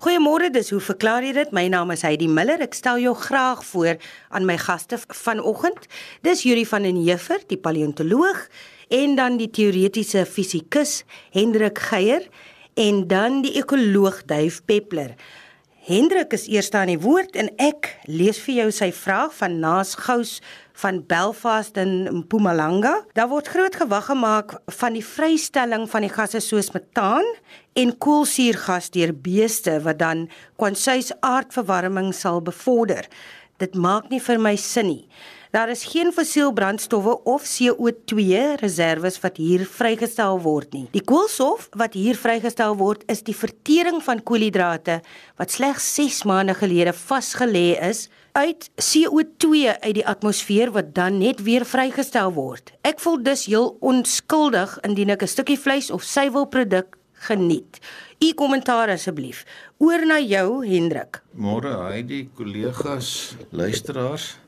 Goeiemôre, dis hoe verklaar jy dit? My naam is Heidi Miller. Ek stel jou graag voor aan my gaste vanoggend. Dis Yuri van den Heever, die paleontoloog, en dan die teoretiese fisikus Hendrik Geier en dan die ekoloog Duif Peppler. Hendrik is eers aan die woord en ek lees vir jou sy vraag van Naas Gous van Belfast in Mpumalanga. Daar word groot gewag gemaak van die vrystelling van die gasse soos metaan en koolsuurgas deur beeste wat dan kwansuis aardverwarming sal bevorder. Dit maak nie vir my sin nie. Daar is geen fossiel brandstowwe of CO2 reserves wat hier vrygestel word nie. Die koolstof wat hier vrygestel word is die vertering van koolhidrate wat slegs 6 maande gelede vasgelê is uit CO2 uit die atmosfeer wat dan net weer vrygestel word. Ek voel dus heel onskuldig indien ek 'n stukkie vleis of suiwelproduk geniet. U kommentaar asseblief. Oor na jou Hendrik. Môre, hy die kollegas, luisteraars.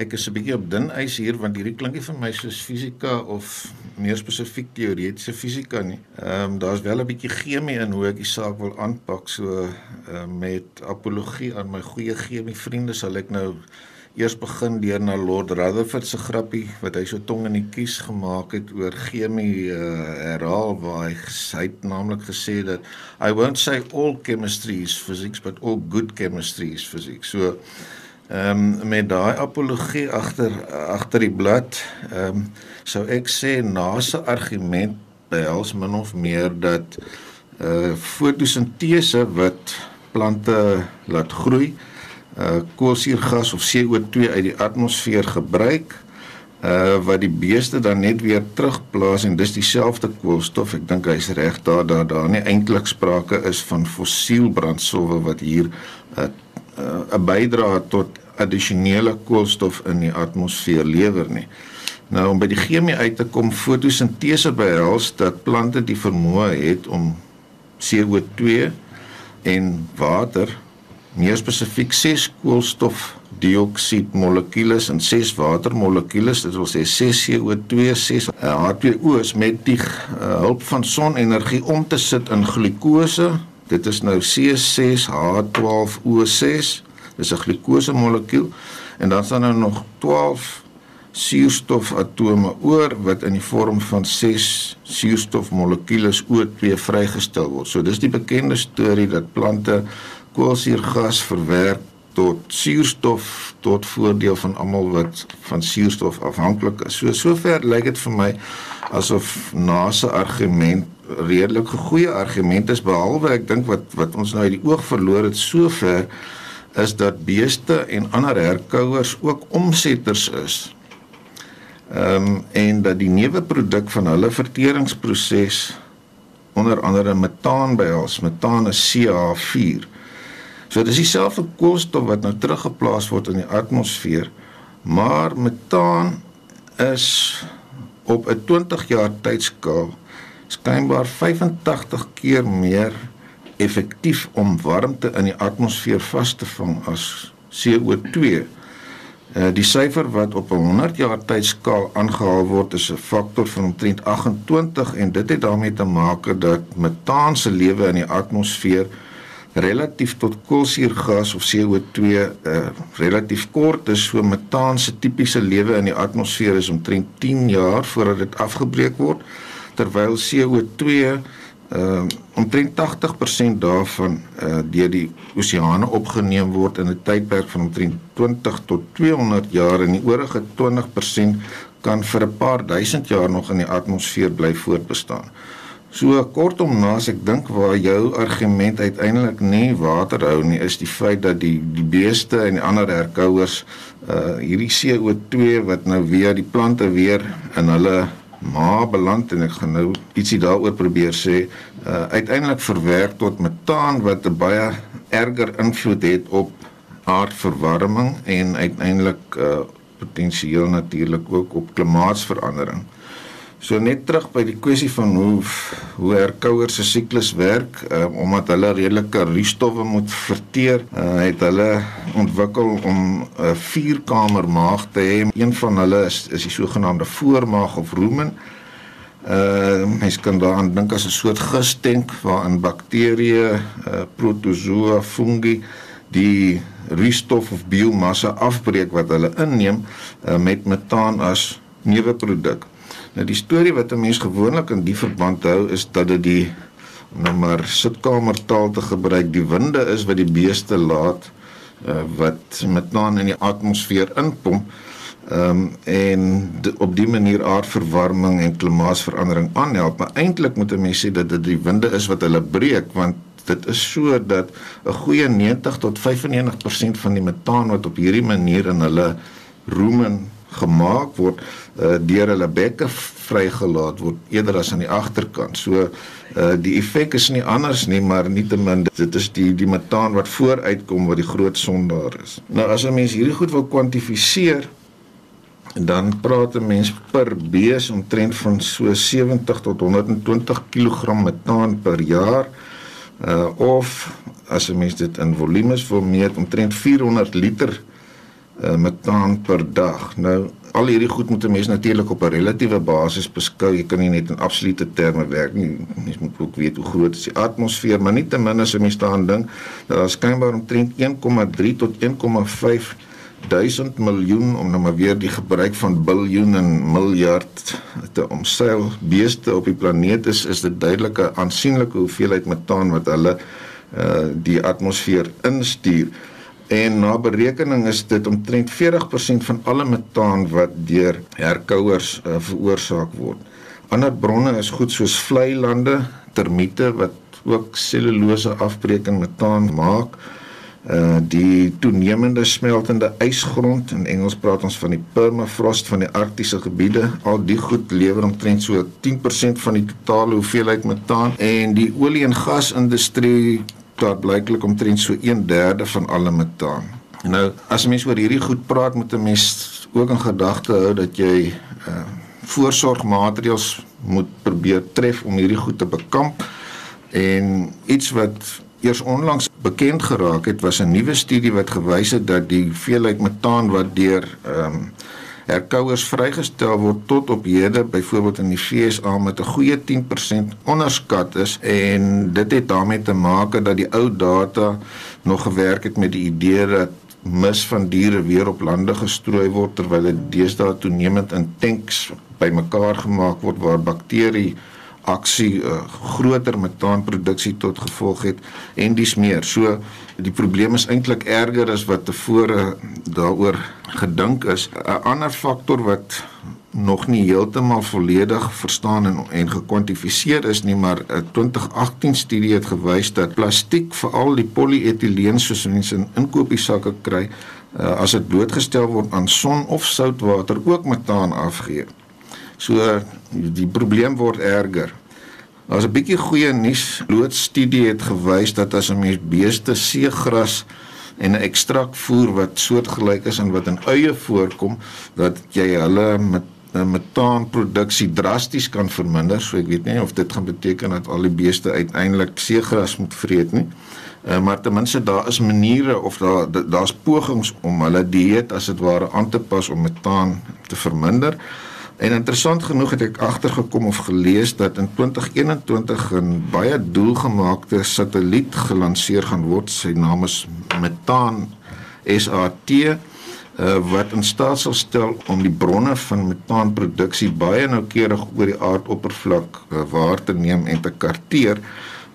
Ek is 'n bietjie op dun ys hier want hierdie klinkie vir my soos fisika of meer spesifiek teoretiese fisika nie. Ehm um, daar's wel 'n bietjie chemie in hoe ek die saak wil aanpak. So uh, met apologie aan my goeie chemie vriende sal ek nou eers begin deur na Lord Rutherford se grappie wat hy so tong in die kies gemaak het oor chemie uh, herhaal waar hy hy het naamlik gesê dat I won't say all chemistry is physics but all good chemistry is physics. So Ehm um, met daai apologie agter agter die blad, ehm um, sou ek sê nase argument behels min of meer dat uh fotosintese wat plante laat groei, uh koolsuurgas of CO2 uit die atmosfeer gebruik uh wat die beeste dan net weer terugplaas en dis dieselfde koolstof. Ek dink hy's reg daar dat daar nie eintlik sprake is van fossiel brandstowwe wat hier uh, 'n bydrae tot addisionele koolstof in die atmosfeer lewer nie. Nou om by die chemie uit te kom, fotosintese behels dat plante die vermoë het om CO2 en water, meer spesifiek 6 koolstofdioksied molekules en 6 watermolekules, dit wil sê 6 CO2, 6 H2O met die uh, hulp van sonenergie om te sit in glikose. Dit is nou C6H12O6 Dis 'n glikose molekuul en dan staan daar nou nog 12 suurstofatome oor wat in die vorm van 6 suurstofmolekules O2 vrygestel word. So dis die bekende storie dat plante koolsuurgas verwerk tot suurstof tot voordeel van almal wat van suurstof afhanklik is. So sover lyk dit vir my asof NASA argument redelik goeie argument is behalwe ek dink wat wat ons nou uit die oog verloor het sover is dat beeste en ander herkouers ook omsetters is. Ehm um, en dat die neuwe produk van hulle verteringsproses onder andere metaan behels. Metaan is CH4. So dis dieselfde koolstof wat nou teruggeplaas word in die atmosfeer, maar metaan is op 'n 20 jaar tydsskaal skynbaar 85 keer meer effektief om warmte in die atmosfeer vas te vang as CO2. Uh, eh, die syfer wat op 'n 100 jaar tydskaal aangehaal word is 'n faktor van omtrent 28 en dit het daarmee te maak dat metaan se lewe in die atmosfeer relatief tot koolsuurgas of CO2 uh, eh, relatief kort is. So metaan se tipiese lewe in die atmosfeer is omtrent 10 jaar voordat dit afgebreek word terwyl CO2 uh omtrent 80% daarvan uh deur die oseane opgeneem word in 'n tydperk van omtrent 20 tot 200 jaar en die oorige 20% kan vir 'n paar duisend jaar nog in die atmosfeer bly voortbestaan. So kortom naas ek dink waar jou argument uiteindelik nie water hou nie is die feit dat die die beeste en die ander herkouers uh hierdie CO2 wat nou weer die plante weer in hulle maar beland en ek gaan nou ietsie daaroor probeer sê uh, uiteindelik verwerk tot metaan wat 'n baie erger invloed het op aardverwarming en uiteindelik uh, potensieel natuurlik ook op klimaatsverandering. So net terug by die kwessie van hoe hoe herkouers se siklus werk, um, omdat hulle redelike ruisstowwe moet verteer, uh, het hulle ontwikkel om 'n vierkamer maag te hê. Een van hulle is is die sogenaamde voormaag of rumen Uh mens kan daaraan dink as 'n soort gistenk waarin bakterieë, uh, protozoa, fungi die rustof of biomassa afbreek wat hulle inneem uh, met metaan as neuweproduk. Nou die storie wat 'n mens gewoonlik in die verband hou is dat dit die nou maar sitkamertaal te gebruik die winde is wat die beeste laat uh, wat metaan in die atmosfeer inpomp. Ehm um, en op die manier aardverwarming en klimaatsverandering aanhelp, maar eintlik moet 'n mens sê dat dit die winde is wat hulle breek want dit is so dat 'n goeie 90 tot 95% van die metaan wat op hierdie manier in hulle rumen gemaak word uh, deur hulle bekke vrygelaat word eerder as aan die agterkant. So uh, die effek is nie anders nie, maar nietemin dit is die die metaan wat vooruitkom wat die groot sondaar is. Nou as 'n mens hierdie goed wil kwantifiseer, En dan praat 'n mens per bees omtrent van so 70 tot 120 kg metaan per jaar. Uh of as 'n mens dit in volumes wil meet omtrent 400 liter uh metaan per dag. Nou al hierdie goed moet 'n mens natuurlik op 'n relatiewe basis beskou. Jy kan nie net in absolute terme werk nie. Mens moet ook weet hoe groot is die atmosfeer, maar nie ten minste as 'n mens daaraan dink dat daar skynbaar omtrent 1,3 tot 1,5 1000 miljoen om nou maar weer die gebruik van biljoen en miljard te omseil beeste op die planeet is is dit duidelike aansienlike hoeveelheid metaan wat hulle uh die atmosfeer instuur en na berekening is dit omtrent 40% van alle metaan wat deur herkouers uh, veroorsaak word. Ander bronne is goed soos vlei lande, termiete wat ook selulose afbreking metaan maak. Uh die toenemende smeltende ysgrond in Engels praat ons van die permafrost van die arktiese gebiede. Al die goed lewer omtrent so 10% van die totale hoeveelheid metaan. En die olie en gas praat blyklik omtrent so 1/3 van alle metaan. Nou as mens oor hierdie goed praat moet 'n mens ook in gedagte hou dat jy uh voorsorgmaatreëls moet probeer tref om hierdie goed te bekamp. En iets wat eers onlangs bekend geraak het was 'n nuwe studie wat gewys het dat die veelheid metaan wat deur ehm um, herkouers vrygestel word tot op hede byvoorbeeld in die FSA met 'n goeie 10% onderskat is en dit het daarmee te maak dat die ou data nog gewerk het met die idee dat mis van diere weer op lande gestrooi word terwyl dit deesdae toenemend in tanks bymekaar gemaak word waar bakterie aksie uh, groter metaanproduksie tot gevolg het en dis meer. So die probleem is eintlik erger as wat tevore daaroor gedink is. 'n Ander faktor wat nog nie heeltemal volledig verstaan en en gekwantifiseer is nie maar 'n 2018 studie het gewys dat plastiek veral die polietileen soos mense in inkopiesakke kry uh, as dit blootgestel word aan son of soutwater ook metaan afgee. So die probleem word erger. Daar's 'n bietjie goeie nuus. Loodstudie het gewys dat as 'n mens beeste seegras en 'n ekstrak voer wat soortgelyk is aan wat in eie voorkom, dat jy hulle met 'n metaanproduksie drasties kan verminder. So ek weet nie of dit gaan beteken dat al die beeste uiteindelik seegras moet vreet nie. Uh, maar ten minste daar is maniere of daar daar's pogings om hulle dieet as dit ware aan te pas om metaan te verminder. En interessant genoeg het ek agtergekom of gelees dat in 2021 'n baie doelgemaakte satelliet gelanseer gaan word. Sy naam is Metaan SAT uh, wat in staat sal stel om die bronne van metaanproduksie baie noukeurig oor die aardoppervlak uh, waar te neem en te karteer.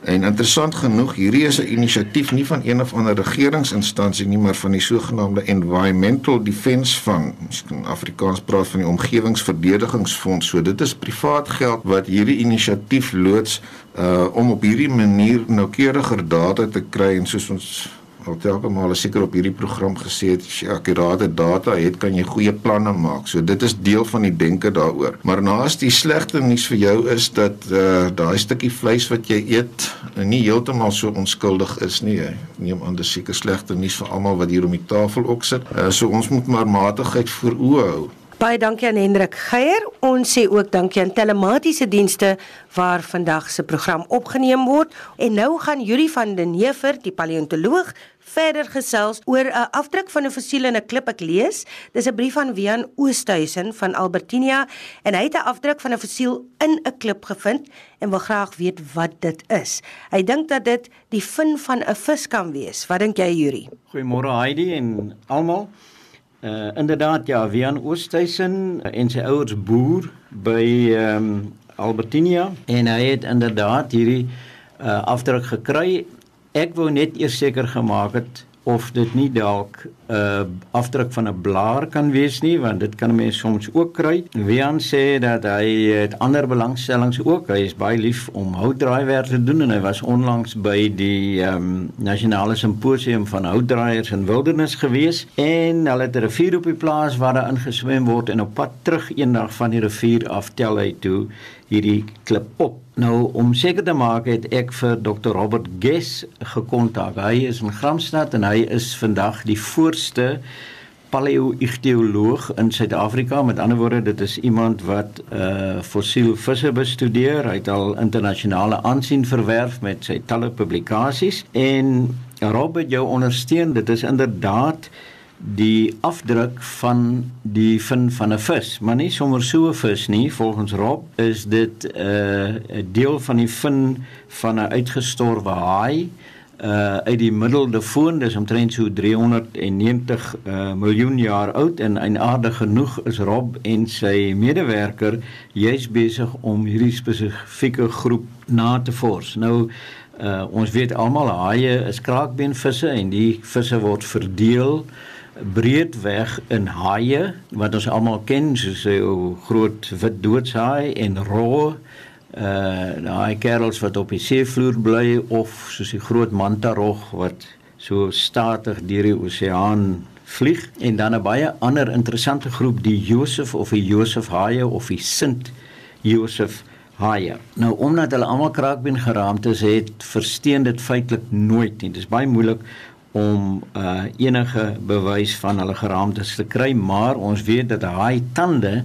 En interessant genoeg, hierdie is 'n inisiatief nie van een of ander regeringsinstansie nie, maar van die sogenaamde Environmental Defence Fund. Kan Afrikaans praat van die Omgewingsverdedigingsfonds. So dit is privaat geld wat hierdie inisiatief loods uh om op hierdie manier noukeuriger data te kry en soos ons al telke male seker op hierdie program gesê het as jy akkurate data het, kan jy goeie planne maak. So dit is deel van die denke daaroor. Maar naas die slegte nuus vir jou is dat uh daai stukkie vleis wat jy eet nie heeltemal so onskuldig is nie. Neem aan dis seker slegte nuus vir almal wat hier om die tafel ook sit. Uh so ons moet maar matigheid voor oë hou. Baie dankie aan Hendrik Geier. Ons sê ook dankie aan telematiese dienste waar vandag se program opgeneem word. En nou gaan Yuri van den Heever, die paleontoloog, verder gesels oor 'n afdruk van 'n fossiel in 'n klip ek lees. Dis 'n brief van Wian Oosthuizen van Albertinia en hy het 'n afdruk van 'n fossiel in 'n klip gevind en wil graag weet wat dit is. Hy dink dat dit die vin van 'n vis kan wees. Wat dink jy, Yuri? Goeiemôre Heidi en almal. Uh inderdaad ja, Wian Oosthuizen en sy ouers boer by ehm um, Albertinia en hy het inderdaad hierdie uh afdruk gekry. Ek wou net eers seker gemaak het of dit nie dalk 'n uh, afdruk van 'n blaar kan wees nie want dit kan mense soms ook kry. Wian sê dat hy het ander belangstellings ook. Hy is baie lief om houtdraaiwerk te doen en hy was onlangs by die ehm um, nasionale simposium van houtdraaiers in wildernis gewees en hulle het 'n rivier op die plaas waar daar ingeswem word en op pad terug eendag van die rivier af tel hy toe hierdie klip op. Nou om seker te maak het ek vir Dr Robert Guess gekontak. Hy is in Gramstad en hy is vandag die voorste paleoïchteoloog in Suid-Afrika. Met ander woorde, dit is iemand wat uh fossiel visse bestudeer. Hy het al internasionale aansien verwerf met sy talle publikasies en Robert jou ondersteun. Dit is inderdaad die afdruk van die vin van 'n vis, maar nie sommer so 'n vis nie. Volgens Rob is dit uh, 'n uh, deel van die vin van 'n uitgestorwe haai uh uit die middeldefoon dis omtrent so 390 uh, miljoen jaar oud en einaardig genoeg is Rob en sy medewerker juis besig om hierdie spesifieke groep na te vors. Nou uh ons weet almal haie is kraakbeenvisse en die visse word verdeel breedweg in haie wat ons almal ken soos 'n groot wit doodshaai en roo uh daai kerels wat op die seevloer bly of soos die groot mantarog wat so statig deur die oseaan vlieg en dan 'n baie ander interessante groep die Josef of die Josef haie of die Sint Josef haie. Nou omdat hulle almal kraakbeen geraamtes het, versteen dit feitelik nooit nie. Dit is baie moeilik om uh, enige bewys van hulle geraamtes te kry, maar ons weet dat haai tande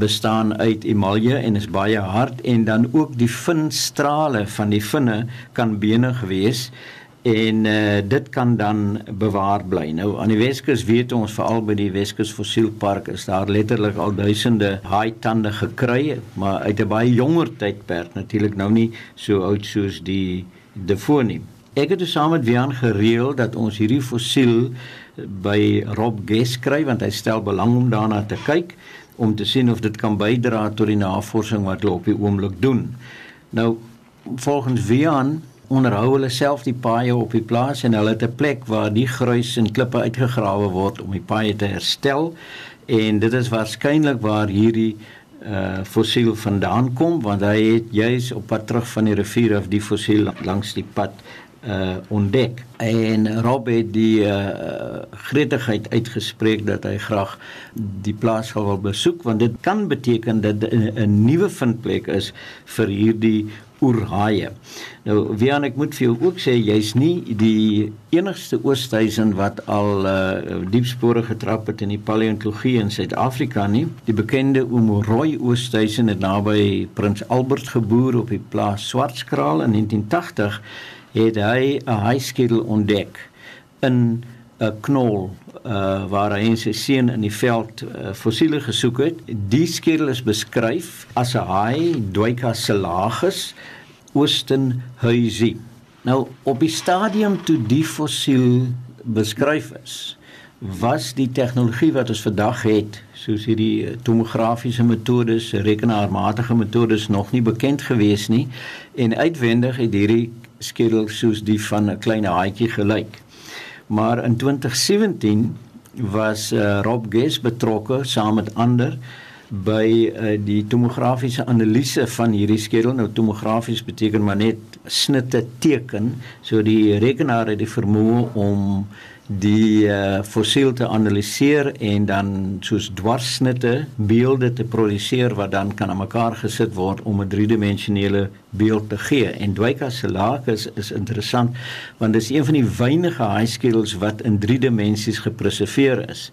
bestaan uit emalje en is baie hard en dan ook die vinstrale van die vinne kan bene gewees en uh, dit kan dan bewaar bly. Nou aan die Weskus weet ons veral by die Weskus Fossielpark is daar letterlik al duisende haai tande gekry, maar uit 'n baie jonger tydperk natuurlik nou nie so oud soos die Devonium. Ek het saam met Wian gereël dat ons hierdie fossiel by Rob Guest kry want hy stel belang om daarna te kyk om te sien of dit kan bydra tot die navorsing wat hulle op die oomblik doen. Nou volgens Wian onderhou hulle self die paaie op die plaas en hulle het 'n plek waar die gruis en klippe uitgegrawe word om die paaie te herstel en dit is waarskynlik waar hierdie uh fossiel vandaan kom want hy het juis op pad terug van die rivier af die fossiel langs die pad uh ontdek en Rob het die uh gretigheid uitgespreek dat hy graag die plaas sal wil besoek want dit kan beteken dat 'n nuwe vindplek is vir hierdie oerhaie. Nou Wian ek moet vir jou ook sê jy's nie die enigste oosthuisen wat al uh diepspore getrap het in die paleontologie in Suid-Afrika nie. Die bekende Omoroy oosthuisen het naby Prins Albert geboer op die plaas Swartskraal in 1980 het hy 'n hyskedel ontdek in 'n knol uh waar hy en sy seun in die veld uh, fossiele gesoek het. Die skedel is beskryf as 'n haai Duikaselagus oostenhuisie. Nou op die stadium toe die fossiel beskryf is, was die tegnologie wat ons vandag het, soos hierdie tomografiese metodes, rekenaarmatige metodes nog nie bekend gewees nie en uitwendig het hierdie skedel soos die van 'n klein haatjie gelyk. Maar in 2017 was uh, Rob Guest betrokke saam met ander by uh, die tomografiese analise van hierdie skedel. Nou tomografies beteken maar net snitte teken. So die rekenaar het die vermoë om die uh, fossiel te analiseer en dan soos dwarsnitte beelde te produseer wat dan kan aan mekaar gesit word om 'n driedimensionele beeld te gee. En Dwykaselacus is interessant want dit is een van die weinige haaiskedels wat in drie dimensies gepreserveer is.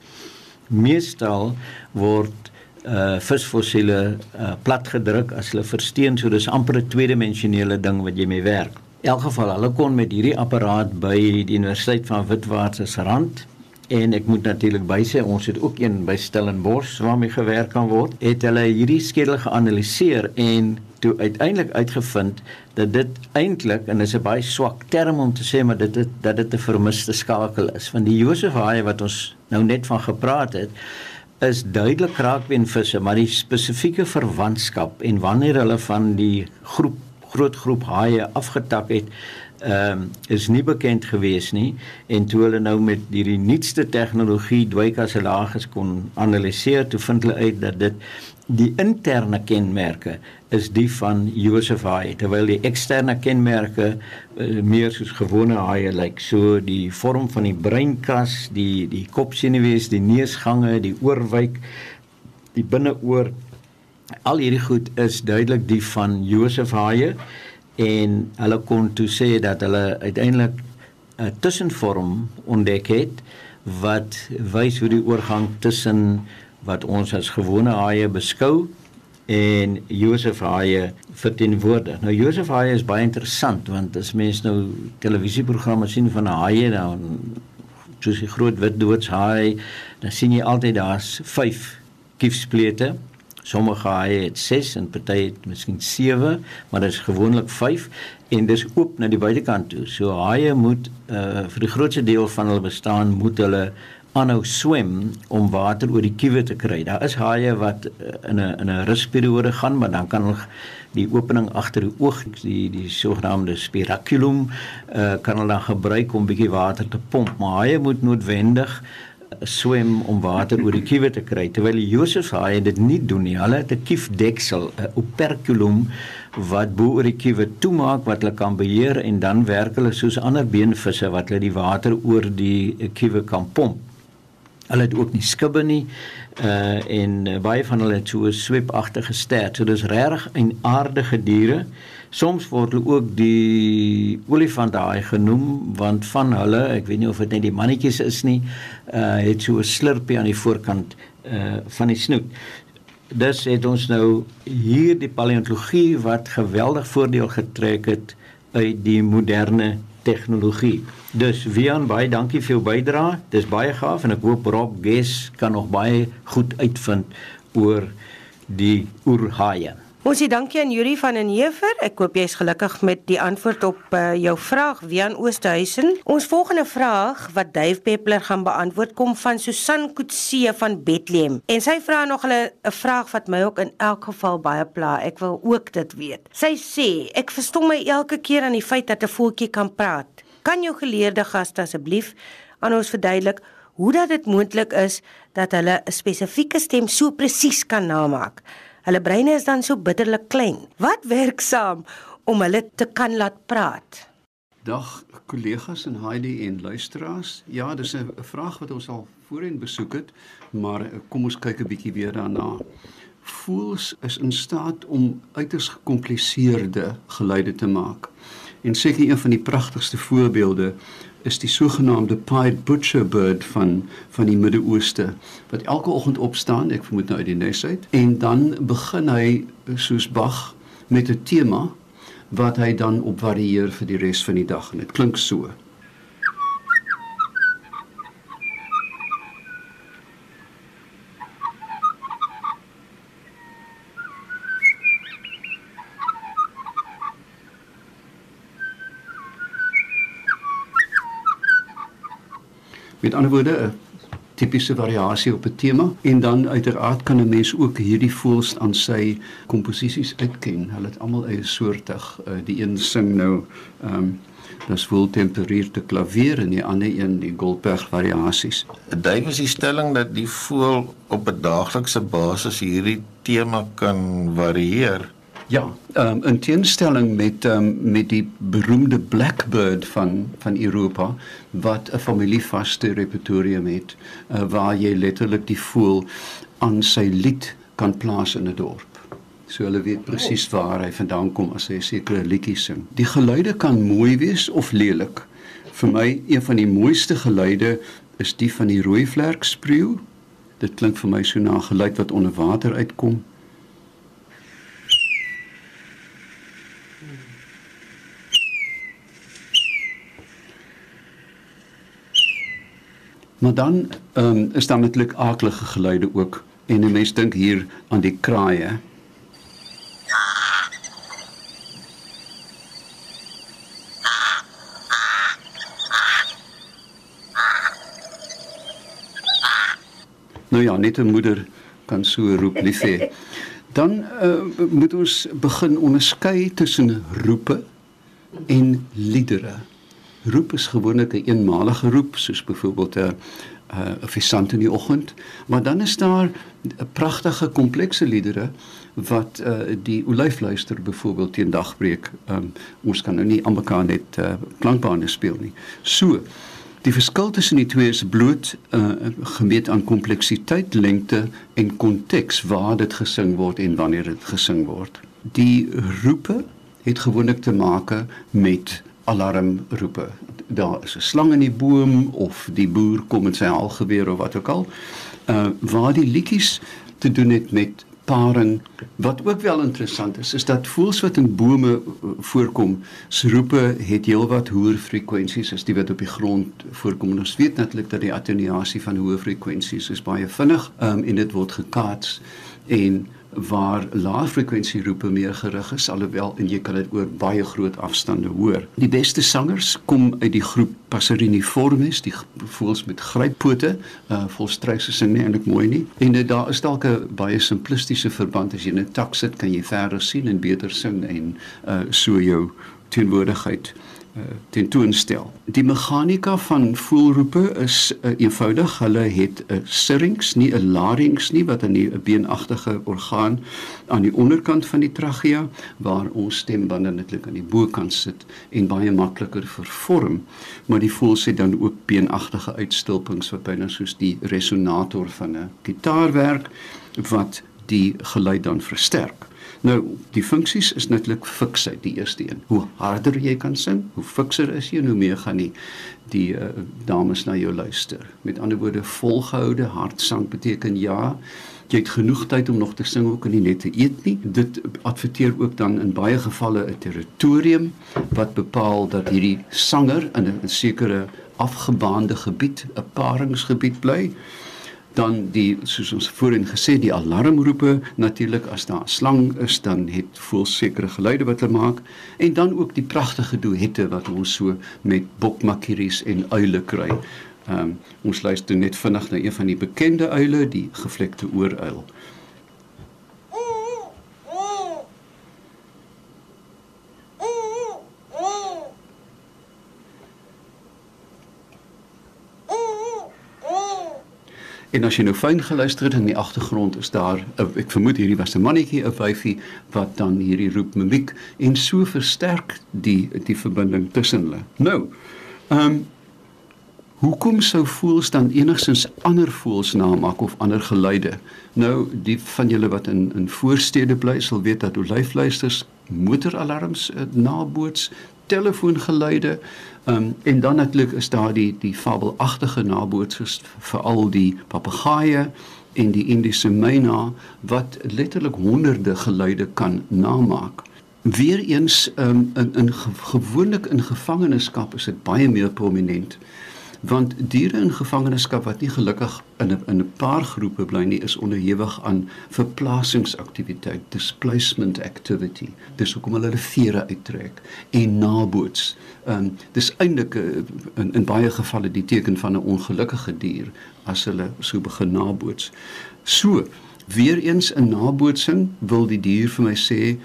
Meestal word uh visfossiele uh platgedruk as hulle versteen so dis amper 'n tweedimensionele ding wat jy mee werk. Elk geval hulle kon met hierdie apparaat by die Universiteit van Witwatersrand en ek moet natuurlik bysê ons het ook een by Stellenbosch waarmee gewerk kan word. Het hulle hierdie skedel geanaliseer en toe uiteindelik uitgevind dat dit eintlik en dit is 'n baie swak term om te sê maar dit het, dat dit 'n vermiste skakel is van die Josef haai wat ons nou net van gepraat het is duidelik kraakbeenvisse maar die spesifieke verwantskap en wanneer hulle van die groep groot groep haie afgetak het ehm um, is nie bekend gewees nie en toe hulle nou met hierdie nuutste tegnologie dwykasselages kon analiseer toe vind hulle uit dat dit die interne kenmerke is die van Joseph haai terwyl die eksterne kenmerke uh, meer soos gewone haie lyk like. so die vorm van die breinkas die die kopsenuwees die neusgange die oorwyk die binneoor al hierdie goed is duidelik die van Joseph haie en hulle kon toe sê dat hulle uiteindelik 'n tussenvorm ontdek het wat wys hoe die oorgang tussen wat ons as gewone haie beskou en Josef haie verteenwoordig. Nou Josef haie is baie interessant want as mens nou televisieprogramme sien van haie dan soos die groot wit doodshaai, dan sien jy altyd daar's 5 kiefsplete Sommige haie het 6 en party het miskien 7, maar dit is gewoonlik 5 en dis oop na die buitekant toe. So haie moet uh vir die grootste deel van hulle bestaan moet hulle aanhou swem om water oor die kiewe te kry. Daar is haie wat uh, in 'n in 'n rusperiode gaan, maar dan kan hulle die opening agter die oog, die die sogenaamde spiraculum, uh kan hulle dan gebruik om bietjie water te pomp. Maar haie moet noodwendig swem om water oor die kiewe te kry terwyl die Josef haai dit nie doen nie. Hulle het 'n kiefdeksel, 'n operculum wat bo oor die kiewe toemaak wat hulle kan beheer en dan werk hulle soos ander beenvisse wat hulle die water oor die kiewe kan pomp. Hulle het ook nie skibbe nie uh en uh, baie van hulle het so swepagtige stert. So dis regtig 'n aardige diere. Soms word hulle ook die olifanthaai genoem want van hulle, ek weet nie of dit net die mannetjies is nie, uh het so 'n slurpie aan die voorkant uh van die snoet. Dus het ons nou hier die paleontologie wat geweldig voordeel getrek het uit die moderne tegnologie. Dus Wian, baie dankie vir jou bydrae. Dis baie gaaf en ek hoop Rob Ges kan nog baie goed uitvind oor die oerhaie. Ons sê dankie aan Yuri van den Heever. Ek hoop jy's gelukkig met die antwoord op uh, jou vraag, Wian Oosterhuizen. Ons volgende vraag wat Dave Peppler gaan beantwoord kom van Susan Kutse van Bethlehem. En sy vra nog 'n vraag wat my ook in elk geval baie pla. Ek wil ook dit weet. Sy sê, ek verstom my elke keer aan die feit dat 'n voeltjie kan praat. Kan jou geleerde gaste asseblief aan ons verduidelik hoe dat dit moontlik is dat hulle 'n spesifieke stem so presies kan namaak? Hulle breine is dan so bitterlik klein. Wat werk saam om hulle te kan laat praat? Dag kollegas en Heidi en luisteraars. Ja, dis 'n vraag wat ons al voorheen besoek het, maar eh, kom ons kyk 'n bietjie weer daarna. Voels is in staat om uiters gekompliseerde geluide te maak. En seker een van die pragtigste voorbeelde is die sogenaamde pied butcher bird van van die Midde-Ooste wat elke oggend opstaan, ek vermoed nou uit die nes uit, en dan begin hy soos Bach met 'n tema wat hy dan opvarieer vir die res van die dag en dit klink so. Met ander woorde 'n tipiese variasie op 'n tema en dan uiteraard kan 'n mens ook hierdie voels aan sy komposisies uitken. Hulle het almal eie soortig. Uh, die een sing nou ehm um, das vol temperierte klavier en die ander een die Goldberg variasies. Dit is die stelling dat die voel op 'n daaglikse basis hierdie tema kan varieer. Ja, um, in teenstelling met um, met die beroemde blackbird van van Europa wat 'n familievaste repertorium het uh, waar jy letterlik die voël aan sy lied kan plaas in 'n dorp. So hulle weet presies waar hy vandaan kom as hy sekere liedjie sing. Die geluide kan mooi wees of lelik. Vir my een van die mooiste geluide is die van die rooi vlerkspreeu Dit klink vir my so na geluid wat onder water uitkom. Maar dan um, is daar natuurlik aaklige geluide ook en 'n mens dink hier aan die kraaie. Nou ja, net 'n moeder kan so roep liefie. Dan uh, moet ons begin onderskei tussen roepe en liedere roep is gewoonlik 'n een eenmalige roep soos byvoorbeeld 'n 'n visant in die oggend, maar dan is daar 'n pragtige komplekse liedere wat uh, die olyfluister byvoorbeeld teen dagbreek um, ons kan nou nie aan mekaar net uh, klankbane speel nie. So die verskil tussen die twee is bloot uh, gemeet aan kompleksiteit, lengte en konteks waar dit gesing word en wanneer dit gesing word. Die roepe het gewoonlik te maak met alarmroepe. Daar is 'n slang in die boom of die boer kom met sy haalgeweer of wat ook al. Uh waar die liedjies te doen het met paring. Wat ook wel interessant is, is dat voels wat in bome uh, voorkom, se roepe het heelwat hoër frekwensies as die wat op die grond voorkom. Ons weet natuurlik dat die attenuasie van hoë frekwensies is baie vinnig um, en dit word gekaats en waar lae frekwensie roepe meer gerig is alhoewel en jy kan dit oor baie groot afstande hoor. Die beste sangers kom uit die groep Passeriniformes, die voels met gryppote, uh volstruise sing nie eintlik mooi nie. En dit daar is dalk 'n baie simplistiese verband as jy in 'n tak sit kan jy verder sien en beter sing en uh so jou teenwoordigheid Eh, tentoonstel. Die meganika van voelroepe is uh, eenvoudig. Hulle het 'n uh, syrinx, nie 'n larynx nie wat 'n beenagtige orgaan aan die onderkant van die trachea waar ons stembande netlik aan die bokant sit en baie makliker vervorm. Maar die voels het dan ook beenagtige uitstulpings wat byna soos die resonator van 'n gitaar werk wat die geluid dan versterk. Nou, die funksies is netlik fiksheid die eerste een. Hoe harder jy kan sing, hoe fikser is jy, hoe meer gaan die die uh, dames na jou luister. Met ander woorde, volgehoude hartsang beteken ja, jy het genoeg tyd om nog te sing ook en nie net te eet nie. Dit adverteer ook dan in baie gevalle 'n territorium wat bepaal dat hierdie sanger in 'n sekere afgebaande gebied, 'n paringsgebied bly dan die soos ons voorheen gesê die alarmroepe natuurlik as daar 'n slang is dan het voel sekere geluide wat hulle maak en dan ook die pragtige duette wat ons so met bokmakkeries en uile kry. Ehm um, ons luister net vinnig na een van die bekende uile, die gevlekte ooruil. En as jy nou fyn geluister het in die agtergrond is daar ek vermoed hierdie was 'n mannetjie, 'n wyfie wat dan hierdie roep mimiek en so versterk die die verbinding tussen hulle. Nou, ehm um, hoekom sou voels dan enigsins ander voels namaak of ander geluide? Nou, die van julle wat in in voorstede bly sal weet dat olyfluisters motoralarms uh, naboots telefoongeluide um, en dan natuurlik is daar die die fabelagtige nabootsers veral die papegaaie en die Indiese myna wat letterlik honderde geluide kan namaak. Weereens um, in in gewoonlik in gevangenskap is dit baie meer prominent want diere in gevangenskap wat nie gelukkig in 'n in 'n paar groepe bly nie is onderhewig aan verplasingsaktiwiteit displacement activity. Dis hoekom hulle hulle vere uittrek en naboots. Um, dis eintlik eh, in in baie gevalle die teken van 'n ongelukkige dier as hulle so begin naboots. So weer eens 'n nabootsing wil die dier vir my sê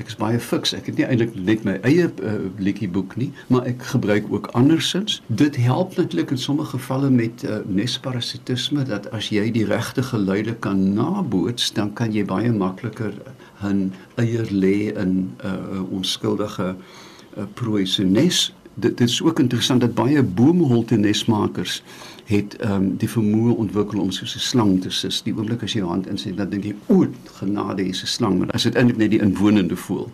ek is baie fiks. Ek het nie eintlik net my eie uh, liedjieboek nie, maar ek gebruik ook andersins. Dit help natuurlik in sommige gevalle met uh, nesparasitisme dat as jy die regte geluide kan naboots, dan kan jy baie makliker 'n eier lê in 'n uh, onskuldige uh, prooi se nes. Dit, dit is ook interessant dat baie boomholte nesmakers het ehm um, die vermoë ontwikkel om soos 'n slang te sis. Die oomblik as jy jou hand insit, dan dink jy, "O, genade, hier's 'n slang," maar as dit eintlik net die inwonende voel.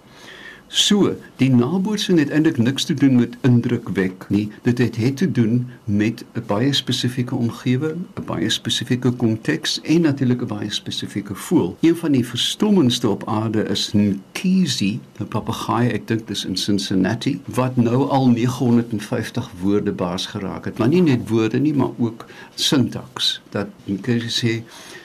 So, die nabootsing het eintlik niks te doen met indrukwek nie. Dit het het te doen met 'n baie spesifieke omgewing, 'n baie spesifieke konteks en natuurlik 'n baie spesifieke voel. Een van die verstommendste op aarde is 'n Kisi, 'n papegaai, ek dink dis in Cincinnati, wat nou al 950 woorde baas geraak het. Maar nie net woorde nie, maar ook sintaks. Dat jy sê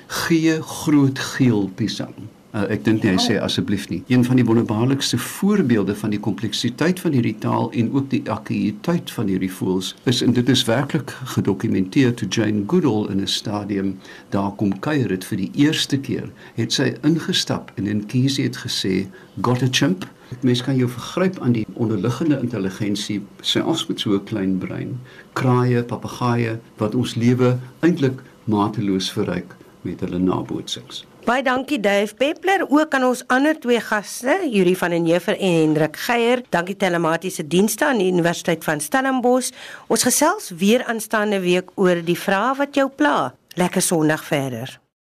gee groot geel pisang. Uh, ek dink hy sê asseblief nie. Een van die wonderbaarlikste voorbeelde van die kompleksiteit van hierdie taal en ook die akkuïteit van hierdie voels is en dit is werklik gedokumenteer toe Jane Goodall in 'n stadium daar kom kuier het vir die eerste keer, het sy ingestap en in Kiesie het gesê, "Got a chimp?" Mens kan jou vergryp aan die onderliggende intelligensie, selfs met so 'n klein brein. Kraaie, papegaaie wat ons lewe eintlik mateloos verryk met hulle nabootsings. Baie dankie Dave Peppler, ook aan ons ander twee gaste, Yuri van den Heever en Hendrik Geier. Dankie telematiese dienste aan die Universiteit van Stellenbosch. Ons gesels weer aanstaande week oor die vrae wat jou pla. Lekker Sondag verder.